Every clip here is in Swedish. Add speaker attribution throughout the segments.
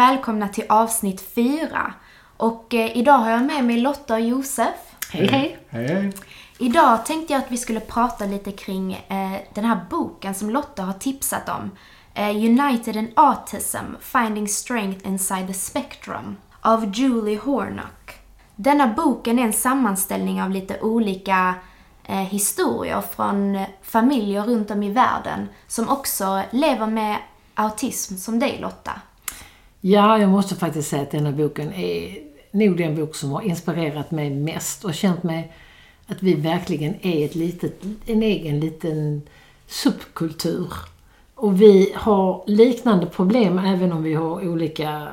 Speaker 1: Välkomna till avsnitt 4. Och eh, idag har jag med mig Lotta och Josef.
Speaker 2: Hej hej!
Speaker 3: Hej.
Speaker 1: Idag tänkte jag att vi skulle prata lite kring eh, den här boken som Lotta har tipsat om. Eh, United in Autism, Finding Strength Inside the Spectrum av Julie Hornock. Denna boken är en sammanställning av lite olika eh, historier från familjer runt om i världen som också lever med autism som dig Lotta.
Speaker 2: Ja, jag måste faktiskt säga att denna boken är nog den bok som har inspirerat mig mest och känt mig att vi verkligen är ett litet, en egen liten subkultur. Och vi har liknande problem även om vi har olika,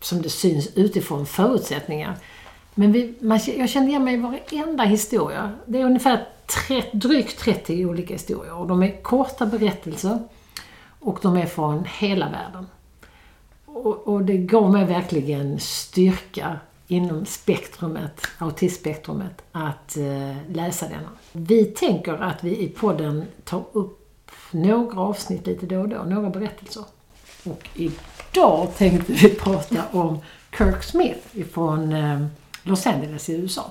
Speaker 2: som det syns utifrån, förutsättningar. Men vi, man, jag känner igen mig i varenda historia. Det är ungefär tre, drygt 30 olika historier och de är korta berättelser och de är från hela världen. Och, och det gav mig verkligen styrka inom spektrumet, autismspektrumet, att eh, läsa denna. Vi tänker att vi i podden tar upp några avsnitt lite då och då, några berättelser. Och idag tänkte vi prata om Kirk Smith ifrån eh, Los Angeles i USA.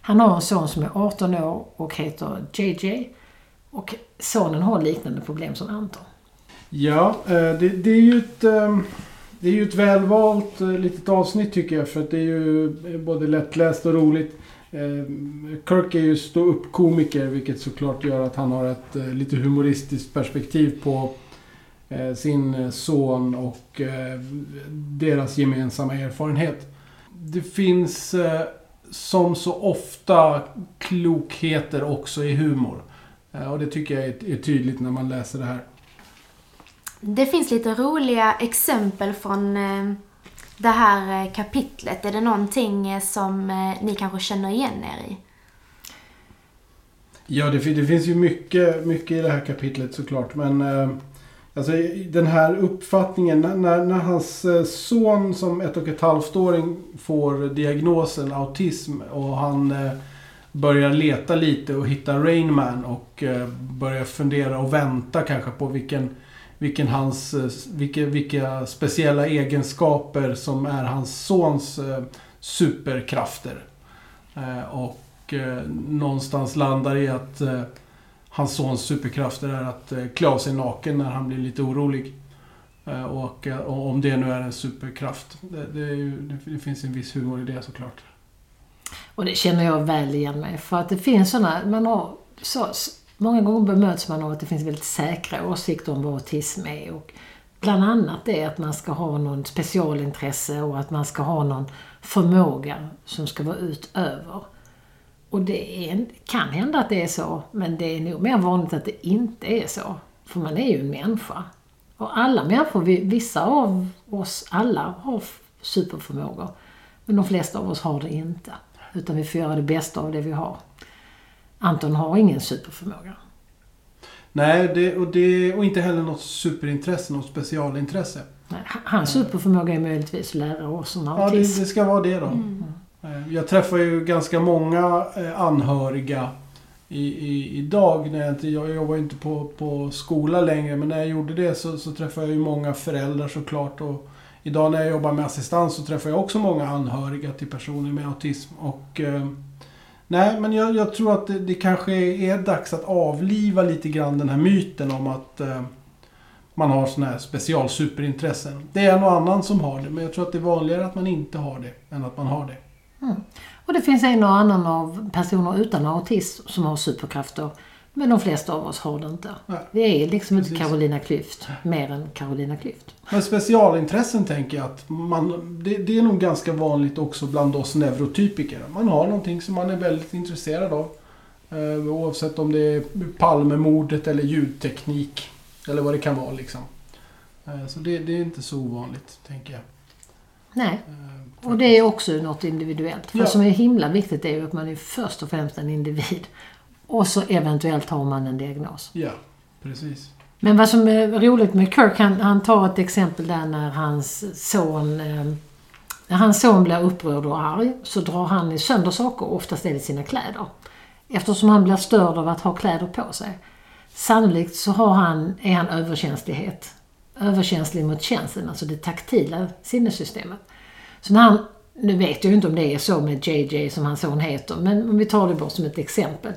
Speaker 2: Han har en son som är 18 år och heter JJ. Och sonen har liknande problem som Anton.
Speaker 3: Ja, eh, det, det är ju ett... Eh, det är ju ett välvalt eh, litet avsnitt tycker jag för att det är ju eh, både lättläst och roligt. Eh, Kirk är ju ståuppkomiker vilket såklart gör att han har ett lite humoristiskt perspektiv på sin son och deras gemensamma erfarenhet. Det finns som så ofta klokheter också i humor. Och det tycker jag är tydligt när man läser det här.
Speaker 1: Det finns lite roliga exempel från eh, det här eh, kapitlet. Är det någonting eh, som ni kanske känner igen er i?
Speaker 3: Ja, det, det finns ju mycket, mycket i det här kapitlet såklart. Men alltså, den här uppfattningen när, när, hans son som ett och ett halvt åring får diagnosen autism och han börjar leta lite och hitta Rain Man och börjar fundera och vänta kanske på vilken, vilken hans, eh, vilka, vilka speciella egenskaper som är hans sons eh, superkrafter. Eh, och någonstans landar i att hans sons superkrafter är att klä av sig naken när han blir lite orolig. Och, och om det nu är en superkraft. Det, det, är ju, det finns en viss humor i det såklart.
Speaker 2: Och det känner jag väl igen mig för att det finns sådana, man har så, många gånger bemöts man av att det finns väldigt säkra åsikter om vad autism är. Och bland annat det att man ska ha någon specialintresse och att man ska ha någon förmåga som ska vara utöver. Och det är, kan hända att det är så, men det är nog mer vanligt att det inte är så. För man är ju en människa. Och alla människor, vissa av oss alla har superförmågor. Men de flesta av oss har det inte. Utan vi får göra det bästa av det vi har. Anton har ingen superförmåga.
Speaker 3: Nej, det, och, det, och inte heller något superintresse, något specialintresse.
Speaker 2: Nej, Hans superförmåga är möjligtvis att lära oss om
Speaker 3: Ja, det,
Speaker 2: autism.
Speaker 3: det ska vara det då.
Speaker 1: Mm.
Speaker 3: Eh, Jag träffar ju ganska många eh, anhöriga i, i, idag. När jag, inte, jag jobbar ju inte på, på skola längre, men när jag gjorde det så, så träffade jag ju många föräldrar såklart. Och idag när jag jobbar med assistans så träffar jag också många anhöriga till personer med autism. Och, eh, nej, men jag, jag tror att det, det kanske är dags att avliva lite grann den här myten om att eh, man har sådana här specialsuperintressen. Det är en och annan som har det, men jag tror att det är vanligare att man inte har det än att man har det. Mm.
Speaker 2: Och det finns en och annan av personer utan autism som har superkrafter. Men de flesta av oss har det inte.
Speaker 3: Nej.
Speaker 2: Vi är liksom inte
Speaker 3: Precis.
Speaker 2: Carolina Klüft, mer än Carolina Klüft.
Speaker 3: Men specialintressen tänker jag att man, det, det är nog ganska vanligt också bland oss neurotypiker. Man har någonting som man är väldigt intresserad av. Eh, oavsett om det är Palmemordet eller ljudteknik. Eller vad det kan vara liksom. Eh, så det, det är inte så ovanligt, tänker jag.
Speaker 2: Nej,
Speaker 3: Eh,
Speaker 2: och det är också något individuellt. För
Speaker 3: Ja.
Speaker 2: som är himla viktigt är ju att man är först och främst en individ. Och så eventuellt har man en diagnos.
Speaker 3: Ja, precis.
Speaker 2: Men vad som är roligt med Kirk, han, han tar ett exempel där när hans son eh, när hans son blir upprörd och arg så drar han sönder saker, oftast är det sina kläder. Eftersom han blir störd av att ha kläder på sig. Sannolikt så har han, är han överkänslighet. Överkänslig mot känseln, alltså det taktila sinnessystemet. Så när han, nu vet jag ju inte om det är så med JJ som hans son heter, men om vi tar det bara som ett exempel.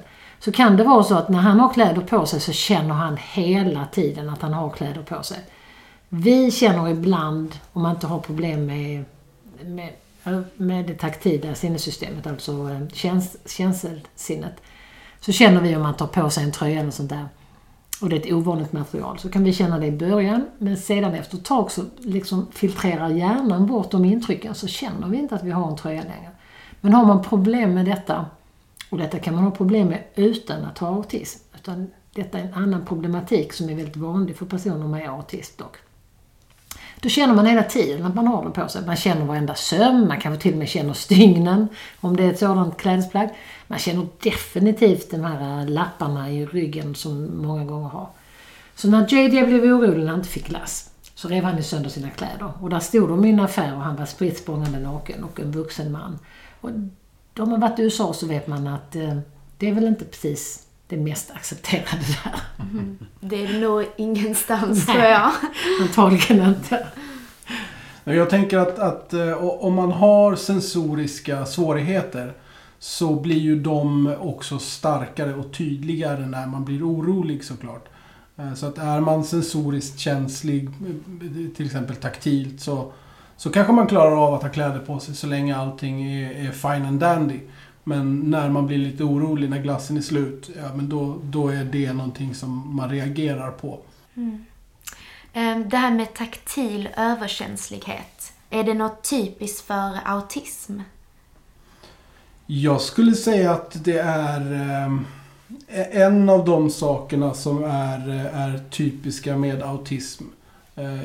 Speaker 2: Så kan det vara så att när han har kläder på sig så känner han hela tiden att han har kläder på sig. Vi känner ibland, om man inte har problem med, med, med det taktila sinnessystemet, alltså eh, käns, känselsinnet, så känner vi om man tar på sig en tröja eller sånt där och det är ett ovanligt material så kan vi känna det i början men sedan efter ett tag så liksom filtrerar hjärnan bort de intrycken så känner vi inte att vi har en tröja längre. Men har man problem med detta och detta kan man ha problem med utan att ha autism. Utan detta är en annan problematik som är väldigt vanlig för personer med autism dock. Då känner man hela tiden att man har det på sig. Man känner varenda söm, man kanske till och med känner stygnen om det är ett sådant klädesplagg. Man känner definitivt de här lapparna i ryggen som många gånger har. Så när JD blev orolig när han inte fick glass så rev han sönder sina kläder. Och där stod de i en affär och han var spritt språngande naken och en vuxen man. Och om man varit i USA så vet man att eh, det är väl inte precis det mest accepterade där.
Speaker 1: Det är nog ingenstans
Speaker 2: Nej.
Speaker 1: tror jag.
Speaker 2: Antagligen inte.
Speaker 3: Men Jag tänker att, att eh, om man har sensoriska svårigheter så blir ju de också starkare och tydligare när man blir orolig såklart. Eh, Så att är man sensoriskt känslig, eh, till exempel taktilt, så, så kanske man klarar av att ha kläder på sig så länge allting är, är fine and dandy. Men när man blir lite orolig när glassen är slut, ja men då, då är det någonting som man reagerar på.
Speaker 1: Ehm, Det här med taktil överkänslighet. Är det något typiskt för autism?
Speaker 3: Jag skulle säga att det är eh, en av de sakerna som är, eh, är typiska med autism. Eh,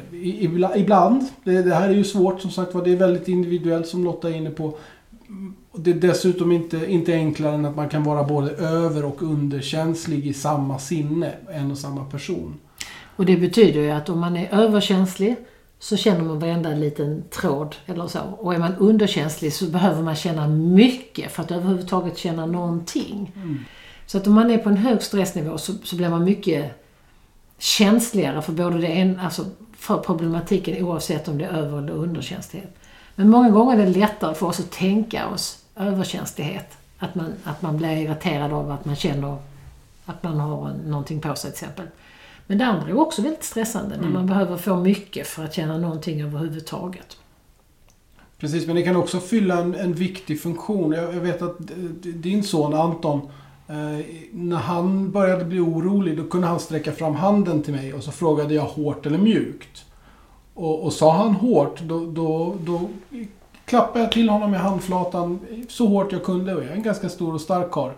Speaker 3: ibland, det, här är ju svårt som sagt var, det är väldigt individuellt som Lotta är inne på. Mm, Det är dessutom inte, inte enklare än att man kan vara både över och underkänslig i samma sinne, en och samma person.
Speaker 2: Och det betyder ju att om man är överkänslig så känner man varenda liten tråd eller så. Och är man underkänslig så behöver man känna mycket för att överhuvudtaget känna någonting. Så att om man är på en hög stressnivå så, så blir man mycket känsligare för både det en, alltså för problematiken oavsett om det är över eller underkänslighet. Men många gånger är det lättare för oss att tänka oss överkänslighet. Att man, att man blir irriterad av att man känner att man har någonting på sig till exempel. Men det andra är också väldigt stressande när man behöver få mycket för att känna någonting överhuvudtaget.
Speaker 3: Precis, men det kan också fylla en, en viktig funktion. Jag, jag vet att d- din son Anton, eh, när han började bli orolig, då kunde han sträcka fram handen till mig och så frågade jag hårt eller mjukt. Och, och sa han hårt, då, då, då klappade jag till honom i handflatan så hårt jag kunde. Och jag är en ganska stor och stark karl.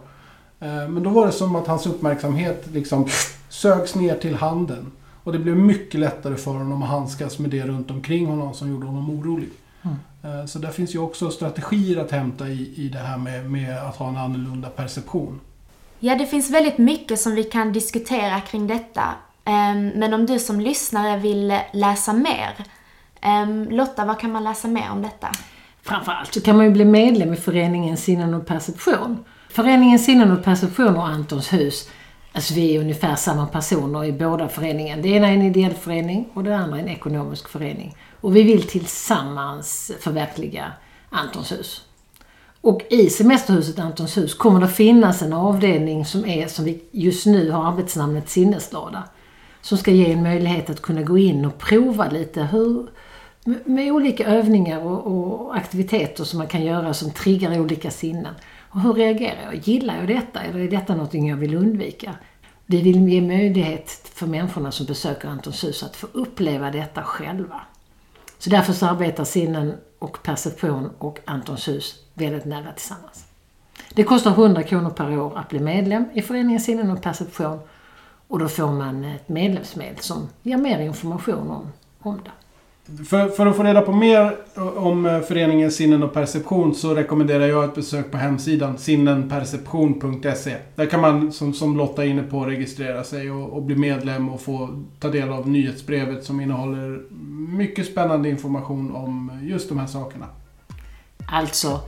Speaker 3: Eh, men då var det som att hans uppmärksamhet liksom sögs ner till handen. Och det blev mycket lättare för honom att handskas med det runt omkring honom som gjorde honom orolig. Eh, Så där finns ju också strategier att hämta i, i det här med, med att ha en annorlunda perception.
Speaker 1: Ja, det finns väldigt mycket som vi kan diskutera kring detta. Ehm, men om du som lyssnare vill läsa mer, ehm, Lotta, vad kan man läsa mer om detta?
Speaker 2: Framförallt så kan man ju bli medlem i föreningen Sinnen och Perception. Föreningen Sinnen och Perception och Antons hus, alltså vi är ungefär samma personer i båda föreningarna. Det ena är en ideell förening och det andra är en ekonomisk förening. Och vi vill tillsammans förverkliga Antons hus. Och i semesterhuset Antons hus kommer det finnas en avdelning som är, som vi just nu har arbetsnamnet Sinneslada. Som ska ge en möjlighet att kunna gå in och prova lite hur, med- med olika övningar och, och aktiviteter som man kan göra som triggar olika sinnen. Och hur reagerar jag? Gillar jag detta eller är detta något jag vill undvika? Vi vill ge möjlighet för människorna som besöker Antons hus att få uppleva detta själva. Så därför så arbetar sinnen och perception och Antons hus väldigt nära tillsammans. Det kostar 100 kronor per år att bli medlem i föreningen Sinnen och Perception och då får man ett medlemsmedel som ger mer information om, om det.
Speaker 3: För, för att få reda på mer om eh, föreningen Sinnen och Perception så rekommenderar jag ett besök på hemsidan sinnenperception.se. Där kan man, som, som Lotta är inne på, registrera sig och, och bli medlem och få ta del av nyhetsbrevet som innehåller mycket spännande information om just de här sakerna.
Speaker 2: Alltså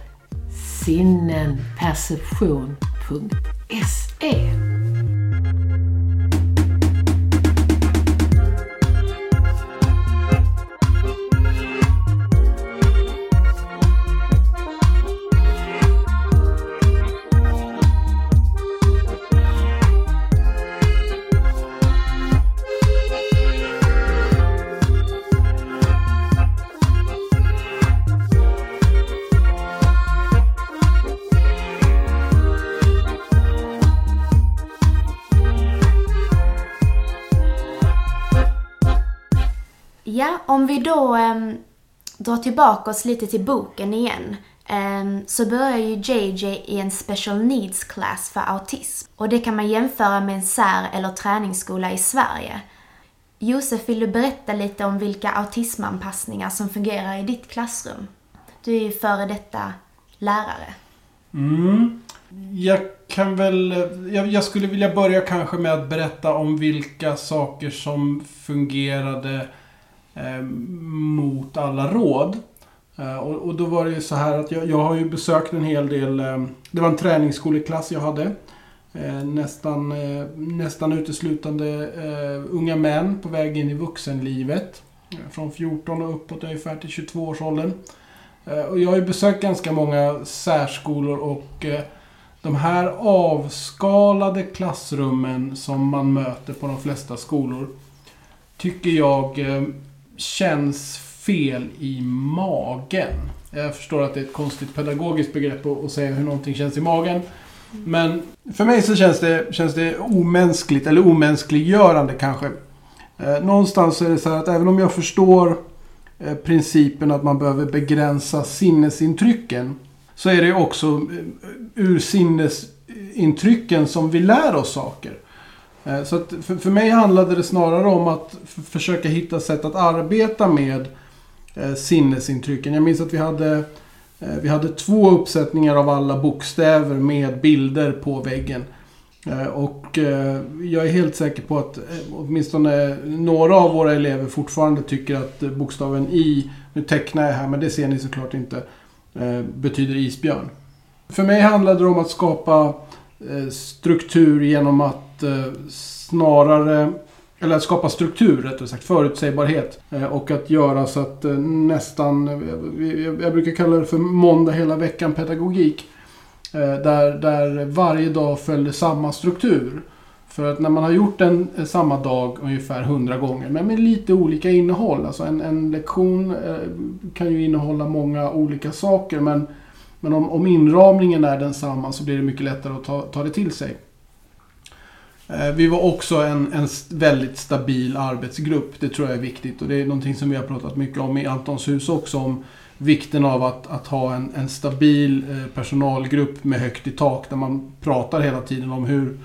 Speaker 2: sinnenperception.se
Speaker 1: Ja, om vi då um, drar tillbaka oss lite till boken igen. um, så börjar ju JJ i en special needs class för autism. Och det kan man jämföra med en sär eller träningsskola i Sverige. Josef, vill du berätta lite om vilka autismanpassningar som fungerar i ditt klassrum? Du är ju före detta lärare.
Speaker 3: Mm. Jag kan väl... Jag, jag skulle vilja börja kanske med att berätta om vilka saker som fungerade eh, mot alla råd. Eh, och, och då var det ju så här att jag, jag har ju besökt en hel del... Eh, det var en träningsskoleklass jag hade. Eh, nästan, eh, nästan uteslutande eh, unga män på väg in i vuxenlivet. Eh, Från 14 och uppåt ungefär till 22-årsåldern. Eh, Och jag har ju besökt ganska många särskolor och eh, de här avskalade klassrummen som man möter på de flesta skolor tycker jag eh, känns fel i magen. Jag förstår att det är ett konstigt pedagogiskt begrepp att, säga hur någonting känns i magen. Men för mig så känns det, känns det omänskligt, eller omänskliggörande kanske. Eh, någonstans är det så här att även om jag förstår eh, principen att man behöver begränsa sinnesintrycken. Så är det också eh, ur sinnesintrycken som vi lär oss saker. Eh, så att för, för mig handlade det snarare om att försöka hitta sätt att arbeta med eh, sinnesintrycken. Jag minns att vi hade, eh, vi hade två uppsättningar av alla bokstäver med bilder på väggen. Och jag är helt säker på att åtminstone några av våra elever fortfarande tycker att bokstaven I, nu tecknar jag här men det ser ni såklart inte, betyder isbjörn. För mig handlade det om att skapa struktur genom att Eh, snarare eller att skapa struktur rättare sagt, förutsägbarhet. Eh, och att göra så att eh, nästan, jag- brukar kalla det för måndag hela veckan pedagogik. Där, där varje dag följer samma struktur. För att när man har gjort den samma dag ungefär hundra gånger, men med lite olika innehåll. Alltså en, en lektion kan ju innehålla många olika saker, men, men om, om inramningen är densamma så blir det mycket lättare att ta, ta det till sig. Eh, vi var också en, en väldigt stabil arbetsgrupp. Det tror jag är viktigt och det är någonting som vi har pratat mycket om i Antons hus också. Om vikten av att, att ha en, en stabil eh, personalgrupp med högt i tak där man pratar hela tiden om hur,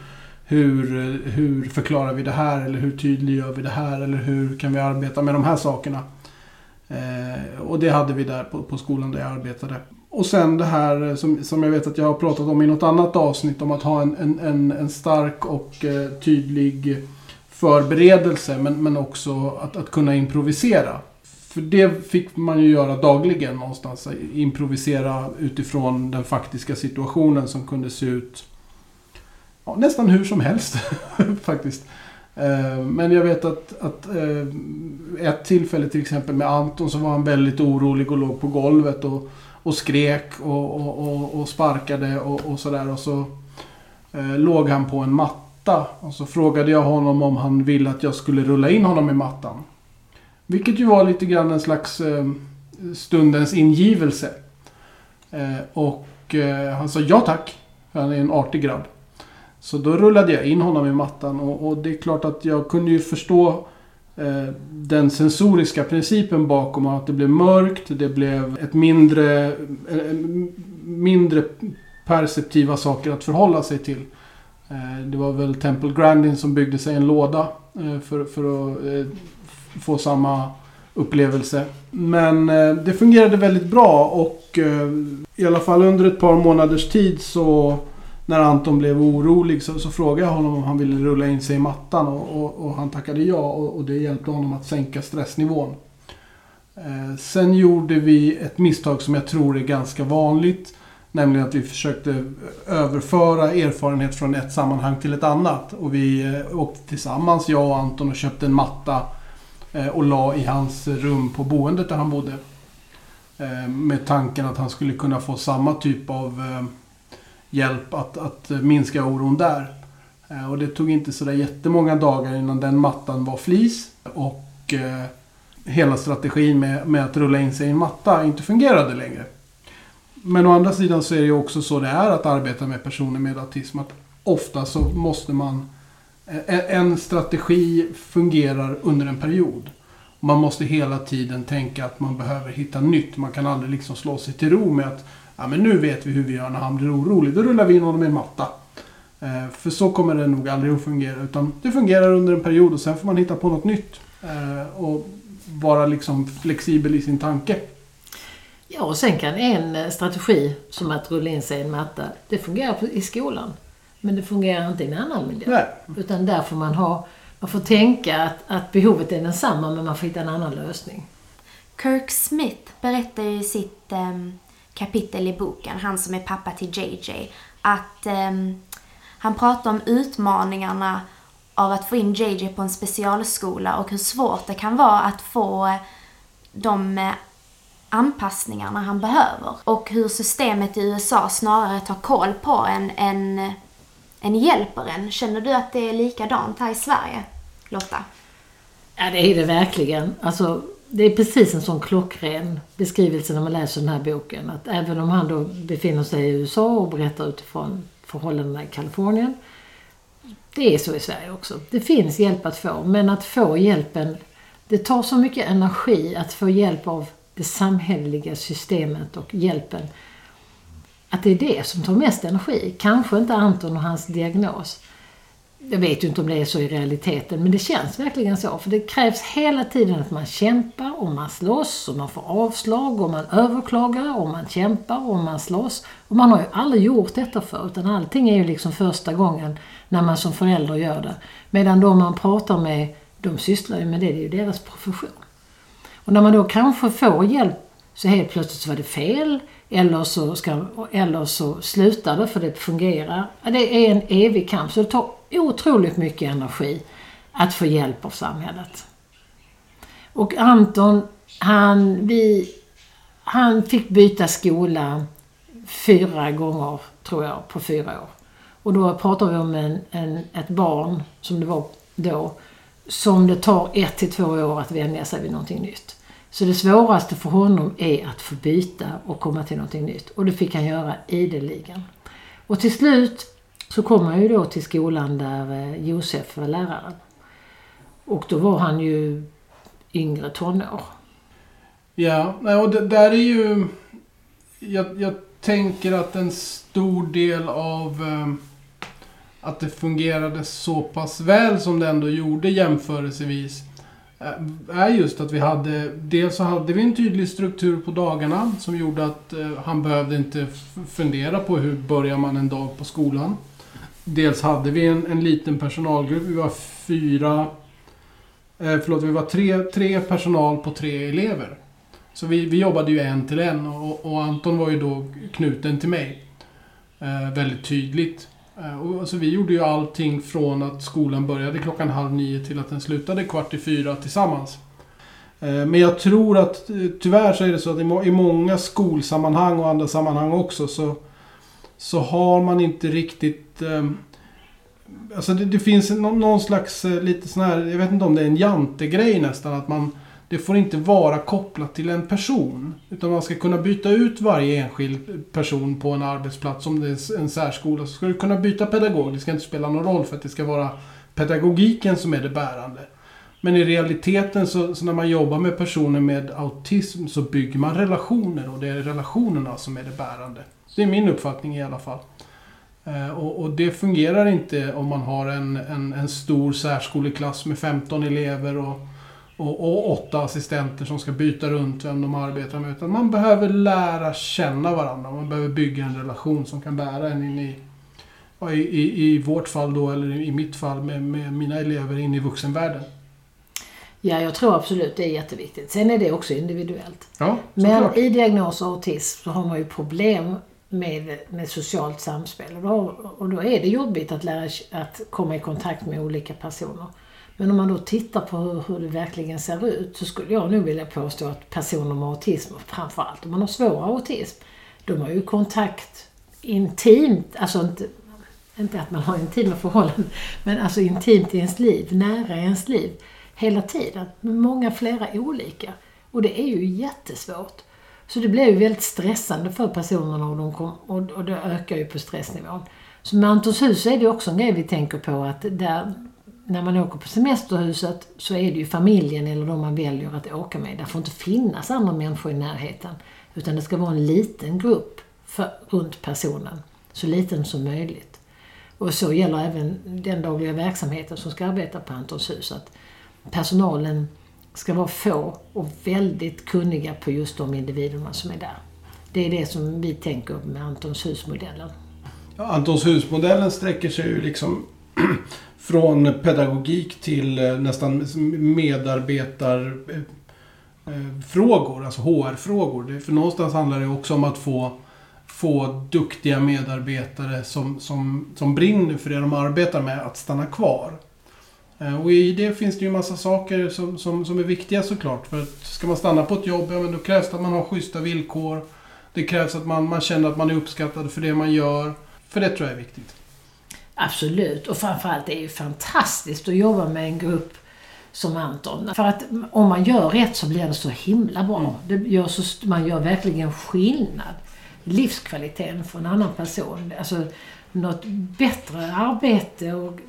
Speaker 3: hur, eh, hur förklarar vi det här eller hur tydliggör vi det här eller hur kan vi arbeta med de här sakerna. Och det hade vi där på, på skolan där jag arbetade och sen det här som, som jag vet att jag har pratat om i något annat avsnitt om att ha en, en, en, en stark och eh, tydlig förberedelse men, men också att, att kunna improvisera. För det fick man ju göra dagligen någonstans. Improvisera utifrån den faktiska situationen som kunde se ut ja, nästan hur som helst faktiskt. Eh, men jag vet att, att eh, ett tillfälle till exempel med Anton så var han väldigt orolig och låg på golvet och, och skrek och, och, och, och sparkade och, och sådär. Och så eh, låg han på en matta. Och så frågade jag honom om han ville att jag skulle rulla in honom i mattan. Vilket ju var lite grann en slags eh, stundens ingivelse. Eh, och eh, han sa ja tack. Han är en artig grabb. Så då rullade jag in honom i mattan och, och det är klart att jag kunde ju förstå Eh, den sensoriska principen bakom att det blev mörkt, det blev ett mindre, eh, mindre perceptiva saker att förhålla sig till. Eh, det var väl Temple Grandin som byggde sig en låda för, för att få samma upplevelse. Men det fungerade väldigt bra och i alla fall under ett par månaders tid så när Anton blev orolig så, så frågade jag honom om han ville rulla in sig i mattan och, och, och han tackade ja och, och, det hjälpte honom att sänka stressnivån. Eh, sen gjorde vi ett misstag som jag tror är ganska vanligt. Nämligen att vi försökte överföra erfarenhet från ett sammanhang till ett annat. Och vi eh, åkte tillsammans, jag och Anton, och köpte en matta eh, och la i hans rum på boendet där han bodde. Eh, med tanken att han skulle kunna få samma typ av eh, hjälp att, att minska oron där. Eh, och det tog inte sådär jättemånga dagar innan den mattan var flis. Och eh, hela strategin med, med att rulla in sig i en matta inte fungerade längre. Men å andra sidan så är det ju också så det är att arbeta med personer med autism. Att ofta så måste man... Eh, en strategi fungerar under en period. Man måste hela tiden tänka att man behöver hitta nytt. Man kan aldrig liksom slå sig till ro med att ja, men nu vet vi hur vi gör när han blir orolig. Då rullar vi in honom i en matta. Eh, för så kommer det nog aldrig att fungera. Utan det fungerar under en period och sen får man hitta på något nytt. Eh, och vara liksom flexibel i sin tanke.
Speaker 2: Ja, och sen kan en eh, strategi som att rulla in sig i en matta, det fungerar i skolan. Men det fungerar inte i en annan miljö.
Speaker 3: Nej.
Speaker 2: Utan där får man ha, man får tänka att, att behovet är densamma men man får hitta en annan lösning.
Speaker 1: Kirk Smith berättar i sitt um kapitel i boken, han som är pappa till JJ, att eh, han pratar om utmaningarna av att få in JJ på en specialskola och hur svårt det kan vara att få de eh, anpassningarna han behöver. Och hur systemet i USA snarare tar koll på en än, än hjälper en. Känner du att det är likadant här i Sverige, Lotta?
Speaker 2: Ja, det är det verkligen. Alltså, det är precis en sån klockren beskrivelse när man läser den här boken. Att även om han då befinner sig i USA och berättar utifrån förhållandena i Kalifornien. Det är så i Sverige också. Det finns hjälp att få, men att få hjälpen, det tar så mycket energi att få hjälp av det samhälleliga systemet och hjälpen. Att det är det som tar mest energi. Kanske inte Anton och hans diagnos. Jag vet ju inte om det är så i realiteten, men det känns verkligen så. För det krävs hela tiden att man kämpar och man slåss och man får avslag och man överklagar och man kämpar och man slåss. Och man har ju aldrig gjort detta förr, utan allting är ju liksom första gången när man som förälder gör det. Medan de man pratar med, de sysslar ju med det, det är ju deras profession. Och när man då kanske får hjälp så helt plötsligt så var det fel. Eller så, ska, eller så slutar det för det fungerar. Det är en evig kamp. Så det tar otroligt mycket energi att få hjälp av samhället. Och Anton, han, vi, han fick byta skola fyra gånger, tror jag, på fyra år. Och då pratar vi om en, en, ett barn, som det var då, som det tar ett till två år att vänja sig vid någonting nytt. Så det svåraste för honom är att få byta och komma till någonting nytt. Och det fick han göra ideligen. Och till slut så kom han ju då till skolan där eh, Josef var läraren. Och då var han ju yngre tonår.
Speaker 3: Ja, och det där är ju... Jag, jag tänker att en stor del av eh, att det fungerade så pass väl som det ändå gjorde jämförelsevis eh, är just att vi hade, dels så hade vi en tydlig struktur på dagarna som gjorde att eh, han behövde inte fundera på hur börjar man en dag på skolan. Dels hade vi en, en liten personalgrupp, vi var fyra, eh, förlåt vi var tre, tre personal på tre elever. Så vi, vi jobbade ju en till en och, och Anton var ju då knuten till mig. Eh, väldigt tydligt. Eh, och, så vi gjorde ju allting från att skolan började klockan halv nio till att den slutade kvart i fyra tillsammans. Eh, men jag tror att eh, tyvärr så är det så att i, må, i många skolsammanhang och andra sammanhang också så, så har man inte riktigt... Eh, alltså det, det finns någon, någon slags eh, lite sån här, jag vet inte om det är en jantegrej nästan att man det får inte vara kopplat till en person. Utan man ska kunna byta ut varje enskild person på en arbetsplats. Om det är en särskola så ska du kunna byta pedagog. Det ska inte spela någon roll för att det ska vara pedagogiken som är det bärande. Men i realiteten så, så när man jobbar med personer med autism så bygger man relationer och det är relationerna som är det bärande. Det är min uppfattning i alla fall. Eh, och, och, det fungerar inte om man har en, en, en stor särskoleklass med 15 elever och och, och, åtta assistenter som ska byta runt vem de arbetar med. Utan man behöver lära känna varandra. Man behöver bygga en relation som kan bära en in i, i, i, vårt fall då, eller i mitt fall med, med mina elever in i vuxenvärlden.
Speaker 2: Ja, jag tror absolut det är jätteviktigt. Sen är det också individuellt.
Speaker 3: Ja,
Speaker 2: Men i diagnos autism så har man ju problem med, med socialt samspel. Och då, och då är det jobbigt att, lära, att komma i kontakt med olika personer. Men om man då tittar på hur, hur det verkligen ser ut så skulle jag nog vilja påstå att personer med autism, framförallt om man har svår autism, de har ju kontakt intimt, alltså inte, inte att man har intima förhållanden, men alltså intimt i ens liv, nära i ens liv, hela tiden. Med många flera olika. Och det är ju jättesvårt. Så det blir ju väldigt stressande för personerna och, de kom, och, och det ökar ju på stressnivån. Så med Antons hus är det också en grej vi tänker på att där, när man åker på semesterhuset så är det ju familjen eller de man väljer att åka med. Det får inte finnas andra människor i närheten. Utan det ska vara en liten grupp för, runt personen. Så liten som möjligt. Och så gäller även den dagliga verksamheten som ska arbeta på Antons hus. Att personalen ska vara få och väldigt kunniga på just de individerna som är där. Det är det som vi tänker med Antons hus-modellen.
Speaker 3: Ja, Antons husmodellen sträcker sig ju liksom från pedagogik till eh, nästan medarbetarfrågor, eh, eh, alltså HR-frågor. För någonstans handlar det också om att få, få duktiga medarbetare som, som, som brinner för det de arbetar med att stanna kvar. Eh, Och i det finns det ju massa saker som, som, som är viktiga såklart. För att ska man stanna på ett jobb, ja men då krävs det att man har schyssta villkor. Det krävs att man, man känner att man är uppskattad för det man gör. För det tror jag är viktigt.
Speaker 2: Absolut. Och framförallt det är ju fantastiskt att jobba med en grupp som Anton. För att om man gör rätt så blir det så himla bra. Det gör så, man gör verkligen skillnad. Livskvaliteten för en annan person. Alltså något bättre arbete och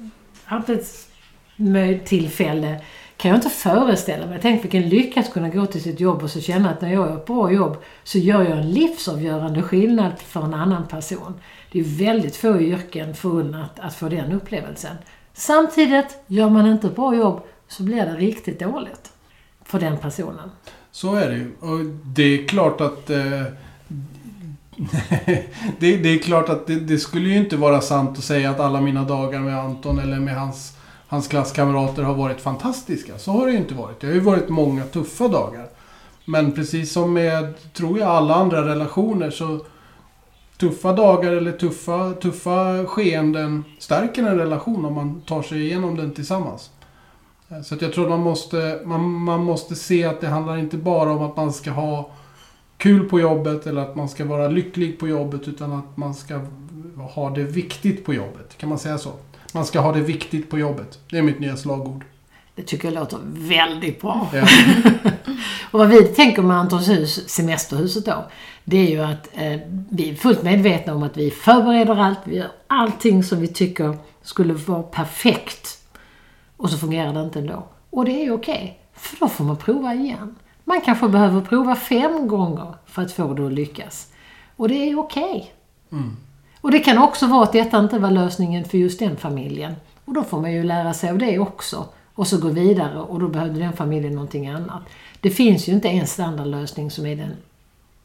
Speaker 2: tillfälle kan jag inte föreställa mig. Tänk vilken lycka att kunna gå till sitt jobb och så känna att när jag gör ett bra jobb så gör jag en livsavgörande skillnad för en annan person. Det är väldigt få yrken förunnat att få den upplevelsen. Samtidigt, gör man inte ett bra jobb så blir det riktigt dåligt för den personen.
Speaker 3: Så är det ju. Och det är klart att... Eh, det, det är klart att det, det, skulle ju inte vara sant att säga att alla mina dagar med Anton eller med hans, hans klasskamrater har varit fantastiska. Så har det ju inte varit. Det har ju varit många tuffa dagar. Men precis som med, tror jag, alla andra relationer så... Tuffa dagar eller tuffa, tuffa skeenden stärker en relation om man tar sig igenom den tillsammans. Så att jag tror man måste, man, man måste se att det handlar inte bara om att man ska ha kul på jobbet eller att man ska vara lycklig på jobbet utan att man ska ha det viktigt på jobbet. Kan man säga så? Man ska ha det viktigt på jobbet. Det är mitt nya slagord.
Speaker 2: Det tycker jag låter väldigt bra.
Speaker 3: Ja.
Speaker 2: och vad vi tänker med Antons hus, semesterhuset då, det är ju att eh, vi är fullt medvetna om att vi förbereder allt, vi gör allting som vi tycker skulle vara perfekt. Och så fungerar det inte ändå. Och det är okej, okay, för då får man prova igen. Man kanske behöver prova fem gånger för att få det att lyckas. Och det är okej. Okay.
Speaker 3: Mm.
Speaker 2: Och det kan också vara att detta inte var lösningen för just den familjen. Och då får man ju lära sig av det också. och så gå vidare och då behövde den familjen någonting annat. Det finns ju inte en standardlösning som är den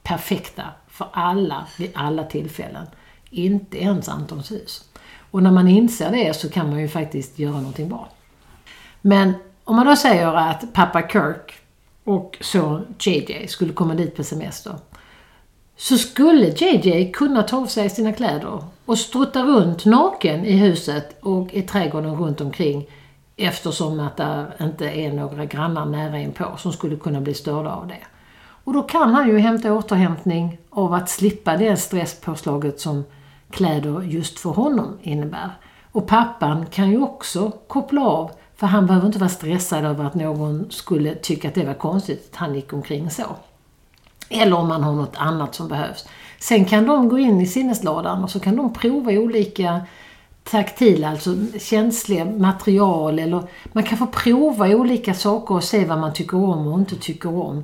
Speaker 2: perfekta för alla vid alla tillfällen. Inte ens Antons hus. Och när man inser det så kan man ju faktiskt göra någonting bra. Men om man då säger att pappa Kirk och son JJ skulle komma dit på semester. Så skulle JJ kunna ta av sig sina kläder och strutta runt naken i huset och i trädgården runt omkring eftersom att det inte är några grannar nära inpå som skulle kunna bli störda av det. Och då kan han ju hämta återhämtning av att slippa det stresspåslaget som kläder just för honom innebär. Och pappan kan ju också koppla av för han behöver inte vara stressad över att någon skulle tycka att det var konstigt att han gick omkring så. Eller om man har något annat som behövs. Sen kan de gå in i sinnesladan och så kan de prova olika taktila, alltså känsliga material eller man kan få prova olika saker och se vad man tycker om och inte tycker om.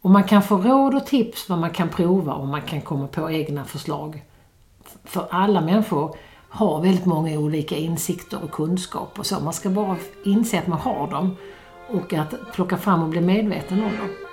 Speaker 2: Och man kan få råd och tips vad man kan prova och man kan komma på egna förslag. För alla människor har väldigt många olika insikter och kunskaper. Så man ska bara inse att man har dem och att plocka fram och bli medveten om dem.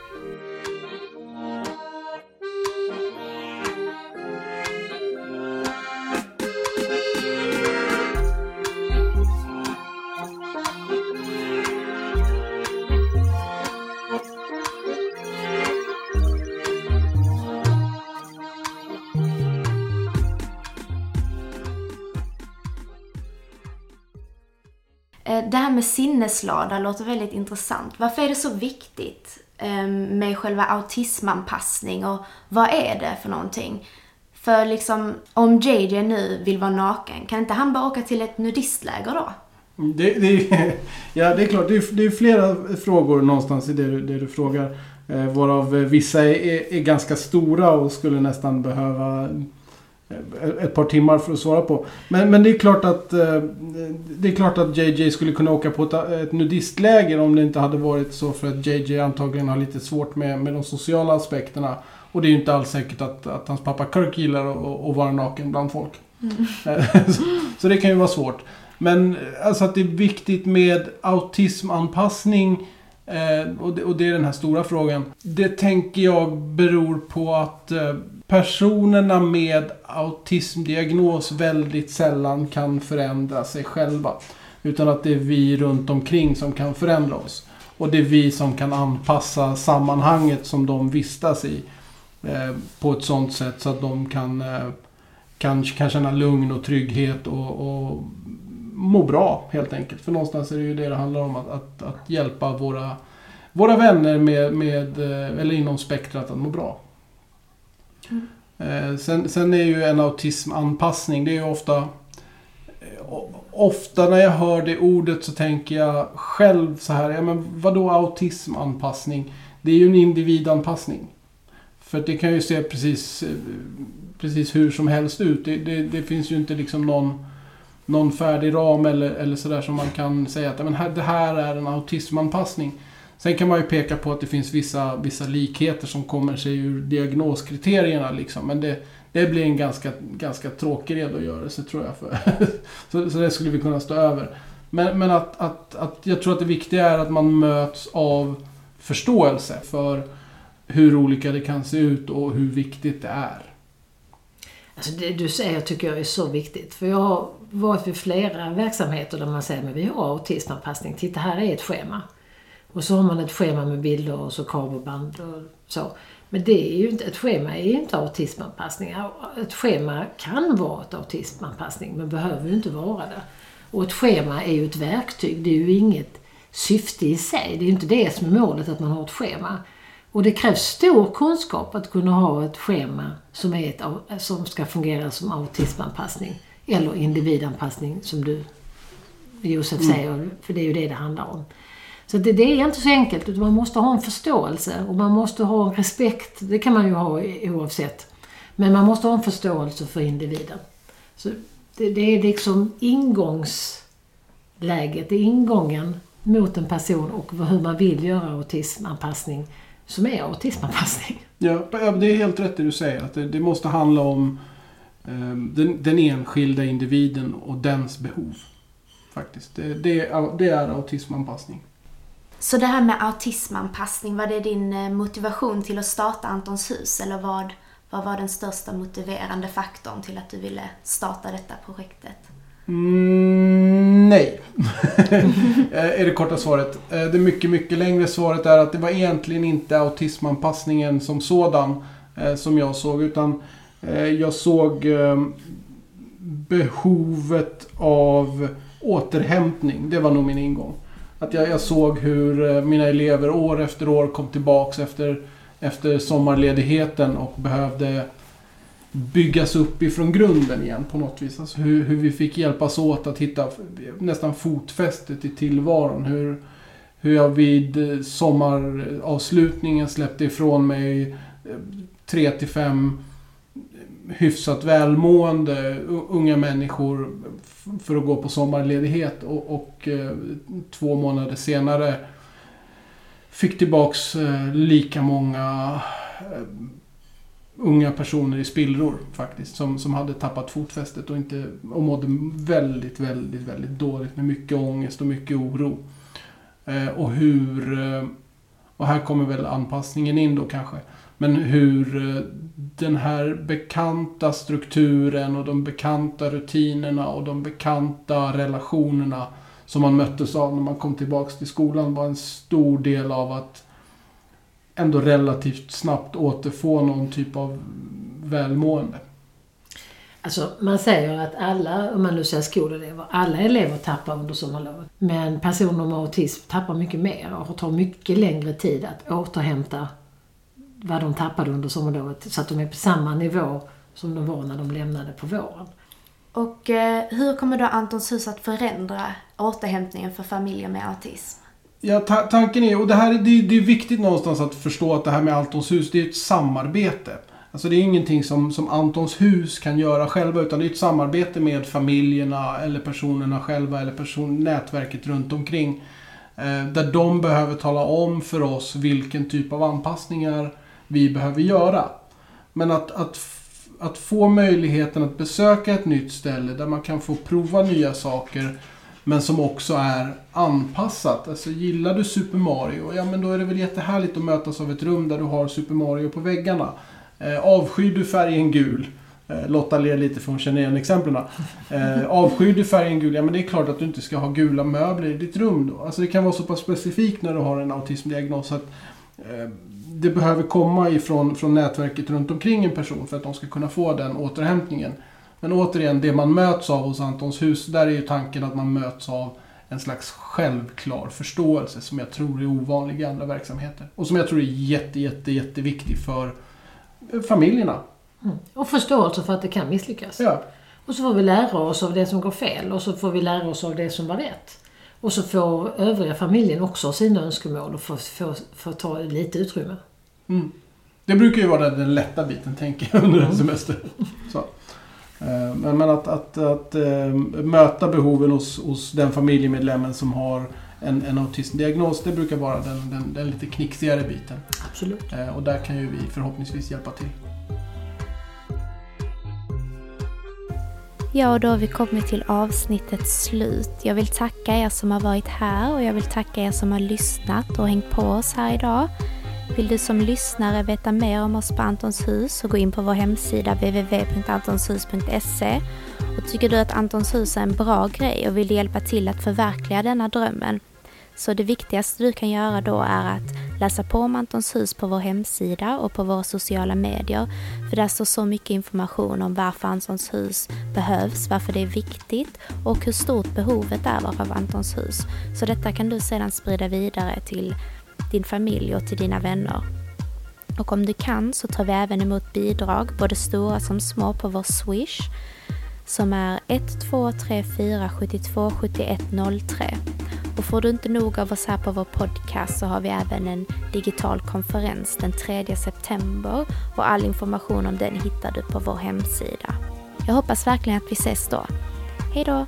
Speaker 1: Sinneslada låter väldigt intressant. Varför är det så viktigt ehm, med själva autismanpassning och vad är det för någonting? För liksom, om JJ nu vill vara naken, kan inte han bara åka till ett nudistläger då?
Speaker 3: Mm, det, det, ja, det är klart. Det är, det är flera frågor någonstans i det, du- det du frågar. Eh, varav vissa är, är, är ganska stora och skulle nästan behöva ett par timmar för att svara på. Men, men det är klart att eh, det är klart att JJ skulle kunna åka på ett, ett nudistläger om det inte hade varit så för att JJ antagligen har lite svårt med, med de sociala aspekterna. Och det är ju inte alls säkert att, att hans pappa Kirk gillar att, att vara naken bland folk. Eh, så, så det kan ju vara svårt. Men alltså att det är viktigt med autismanpassning eh, och, det, och det är den här stora frågan. Det tänker jag beror på att eh, personerna med autismdiagnos väldigt sällan kan förändra sig själva. Utan att det är vi runt omkring som kan förändra oss. Och det är vi som kan anpassa sammanhanget som de vistas i. Eh, på ett sånt sätt så att de kan, eh, kan, kan känna lugn och trygghet och, och må bra helt enkelt. För någonstans är det ju det det handlar om. Att, att, att hjälpa våra, våra vänner med, med, eh, eller inom spektrat att må bra. Eh, sen, sen är ju en autismanpassning, det är ju ofta... Eh, ofta när jag hör det ordet så tänker jag själv så här, ja men vadå autismanpassning? Det är ju en individanpassning. För det kan ju se precis, eh, precis hur som helst ut. Det, det, det finns ju inte liksom någon, någon färdig ram eller, eller sådär som man kan säga att ja, men här, det här är en autismanpassning. Sen kan man ju peka på att det finns vissa, vissa likheter som kommer sig ur diagnoskriterierna. Liksom. Men det, det blir en ganska, ganska tråkig redogörelse tror jag. För. så, så det skulle vi kunna stå över. Men, men att, att, att jag tror att det viktiga är att man möts av förståelse för hur olika det kan se ut och hur viktigt det är.
Speaker 2: Alltså det du säger tycker jag är så viktigt. För jag har varit vid flera verksamheter där man säger att vi har autismanpassning. Titta här är ett schema. Och så har man ett schema med bilder och så kamerband och så. Men det är ju inte, ett schema är ju inte autismanpassning. Ett schema kan vara ett autismanpassning men behöver ju inte vara det. Och ett schema är ju ett verktyg. Det är ju inget syfte i sig. Det är ju inte det som är målet att man har ett schema. Och det krävs stor kunskap att kunna ha ett schema som, är ett, som ska fungera som autismanpassning. Eller individanpassning som du Josef säger, för det är ju det det handlar om. Så det, det är inte så enkelt, utan man måste ha en förståelse och man måste ha en respekt. Det kan man ju ha oavsett. Men man måste ha en förståelse för individen. Så det, det är liksom ingångsläget, det är ingången mot en person och hur man vill göra autismanpassning som är autismanpassning.
Speaker 3: Ja, det är helt rätt det du säger. Att det, det måste handla om eh, den, den enskilda individen och dens behov. faktiskt. Det, det, det är autismanpassning.
Speaker 1: Så det här med autismanpassning, var det din eh, motivation till att starta Antons hus? Eller vad, vad var den största motiverande faktorn till att du ville starta detta projektet?
Speaker 3: Mm, nej, eh, är det korta svaret. Eh, det mycket, mycket längre svaret är att det var egentligen inte autismanpassningen som sådan som jag såg. Utan jag såg ehm, behovet av återhämtning. Det var nog min ingång. Att jag, jag såg hur eh, mina elever år efter år kom tillbaks efter, efter sommarledigheten och behövde byggas upp ifrån grunden igen på något vis. Alltså hur, hur vi fick hjälpas åt att hitta nästan fotfästet i tillvaron. Hur, hur jag vid eh, sommaravslutningen släppte ifrån mig eh, tre till fem hyfsat välmående unga människor för att gå på sommarledighet och, och eh, två månader senare fick tillbaks eh, lika många eh, unga personer i spillror faktiskt. Som, som hade tappat fotfästet och, inte, och mådde väldigt, väldigt, väldigt dåligt med mycket ångest och mycket oro. Eh, och hur... Och här kommer väl anpassningen in då kanske. Men hur eh, den här bekanta strukturen och de bekanta rutinerna och de bekanta relationerna som man möttes av när man kom tillbaks till skolan var en stor del av att ändå relativt snabbt återfå någon typ av välmående.
Speaker 2: Alltså man säger att alla, om man nu säger skolelever, alla elever tappar under sommarlovet. Men personer med autism tappar mycket mer och tar mycket längre tid att återhämta vad de tappade under sommarlovet så att de är på samma nivå som de var när de lämnade på våren.
Speaker 1: Och eh, hur kommer då Antons hus att förändra återhämtningen för familjer med autism?
Speaker 3: Ja, ta tanken är, och det här det, det är viktigt någonstans att förstå att det här med Antons hus, det är ett samarbete. Alltså det är ingenting som, som Antons hus kan göra själva utan det är ett samarbete med familjerna eller personerna själva eller person, nätverket runt omkring. Eh, där de behöver tala om för oss vilken typ av anpassningar vi behöver göra. Men att, att, att få möjligheten att besöka ett nytt ställe där man kan få prova nya saker men som också är anpassat. Alltså gillar du Super Mario, ja men då är det väl jättehärligt att mötas av ett rum där du har Super Mario på väggarna. Eh, avskyr du färgen gul, eh, Lotta ler lite för hon känner igen exemplen. Eh, avskyr du färgen gul, ja men det är klart att du inte ska ha gula möbler i ditt rum då. Alltså det kan vara så pass specifikt när du har en autismdiagnos att eh, det behöver komma ifrån från nätverket runt omkring en person för att de ska kunna få den återhämtningen. Men återigen, det man möts av hos Antons hus, där är ju tanken att man möts av en slags självklar förståelse som jag tror är ovanlig i andra verksamheter. Och som jag tror är jätte, jätte, jätteviktig för familjerna.
Speaker 2: Mm. Och förståelse för att det kan misslyckas.
Speaker 3: Ja.
Speaker 2: Och så får vi lära oss av det som går fel och så får vi lära oss av det som var rätt. Och så får övriga familjen också sina önskemål och får, får, får ta lite utrymme.
Speaker 3: Mm. Det brukar ju vara den lätta biten, tänker jag, under en mm. semester. Så. Eh, men, men att, att, att, äh, möta behoven hos, hos den familjemedlemmen som har en, en autismdiagnos, det brukar vara den, den, den lite knixigare biten.
Speaker 2: Absolut.
Speaker 3: Äh, och där kan ju vi förhoppningsvis hjälpa till.
Speaker 1: Ja, och då har vi kommit till avsnittets slut. Jag vill tacka er som har varit här och jag vill tacka er som har lyssnat och hängt på oss här idag. Vill du som lyssnare veta mer om oss på Antons hus så gå in på vår hemsida www.antonshus.se. Och tycker du att Antons hus är en bra grej och vill hjälpa till att förverkliga denna drömmen så det viktigaste du kan göra då är att läsa på om Antons hus på vår hemsida och på våra sociala medier. För där står så mycket information om varför Antons hus behövs, varför det är viktigt och hur stort behovet är av Antons hus. Så detta kan du sedan sprida vidare till din familj och till dina vänner. Och om du kan så tar vi även emot bidrag, både stora som små, på vår Swish som är 1234 72 71 03. Och får du inte nog av oss här på vår podcast så har vi även en digital konferens den 3 september och all information om den hittar du på vår hemsida. Jag hoppas verkligen att vi ses då. Hej då!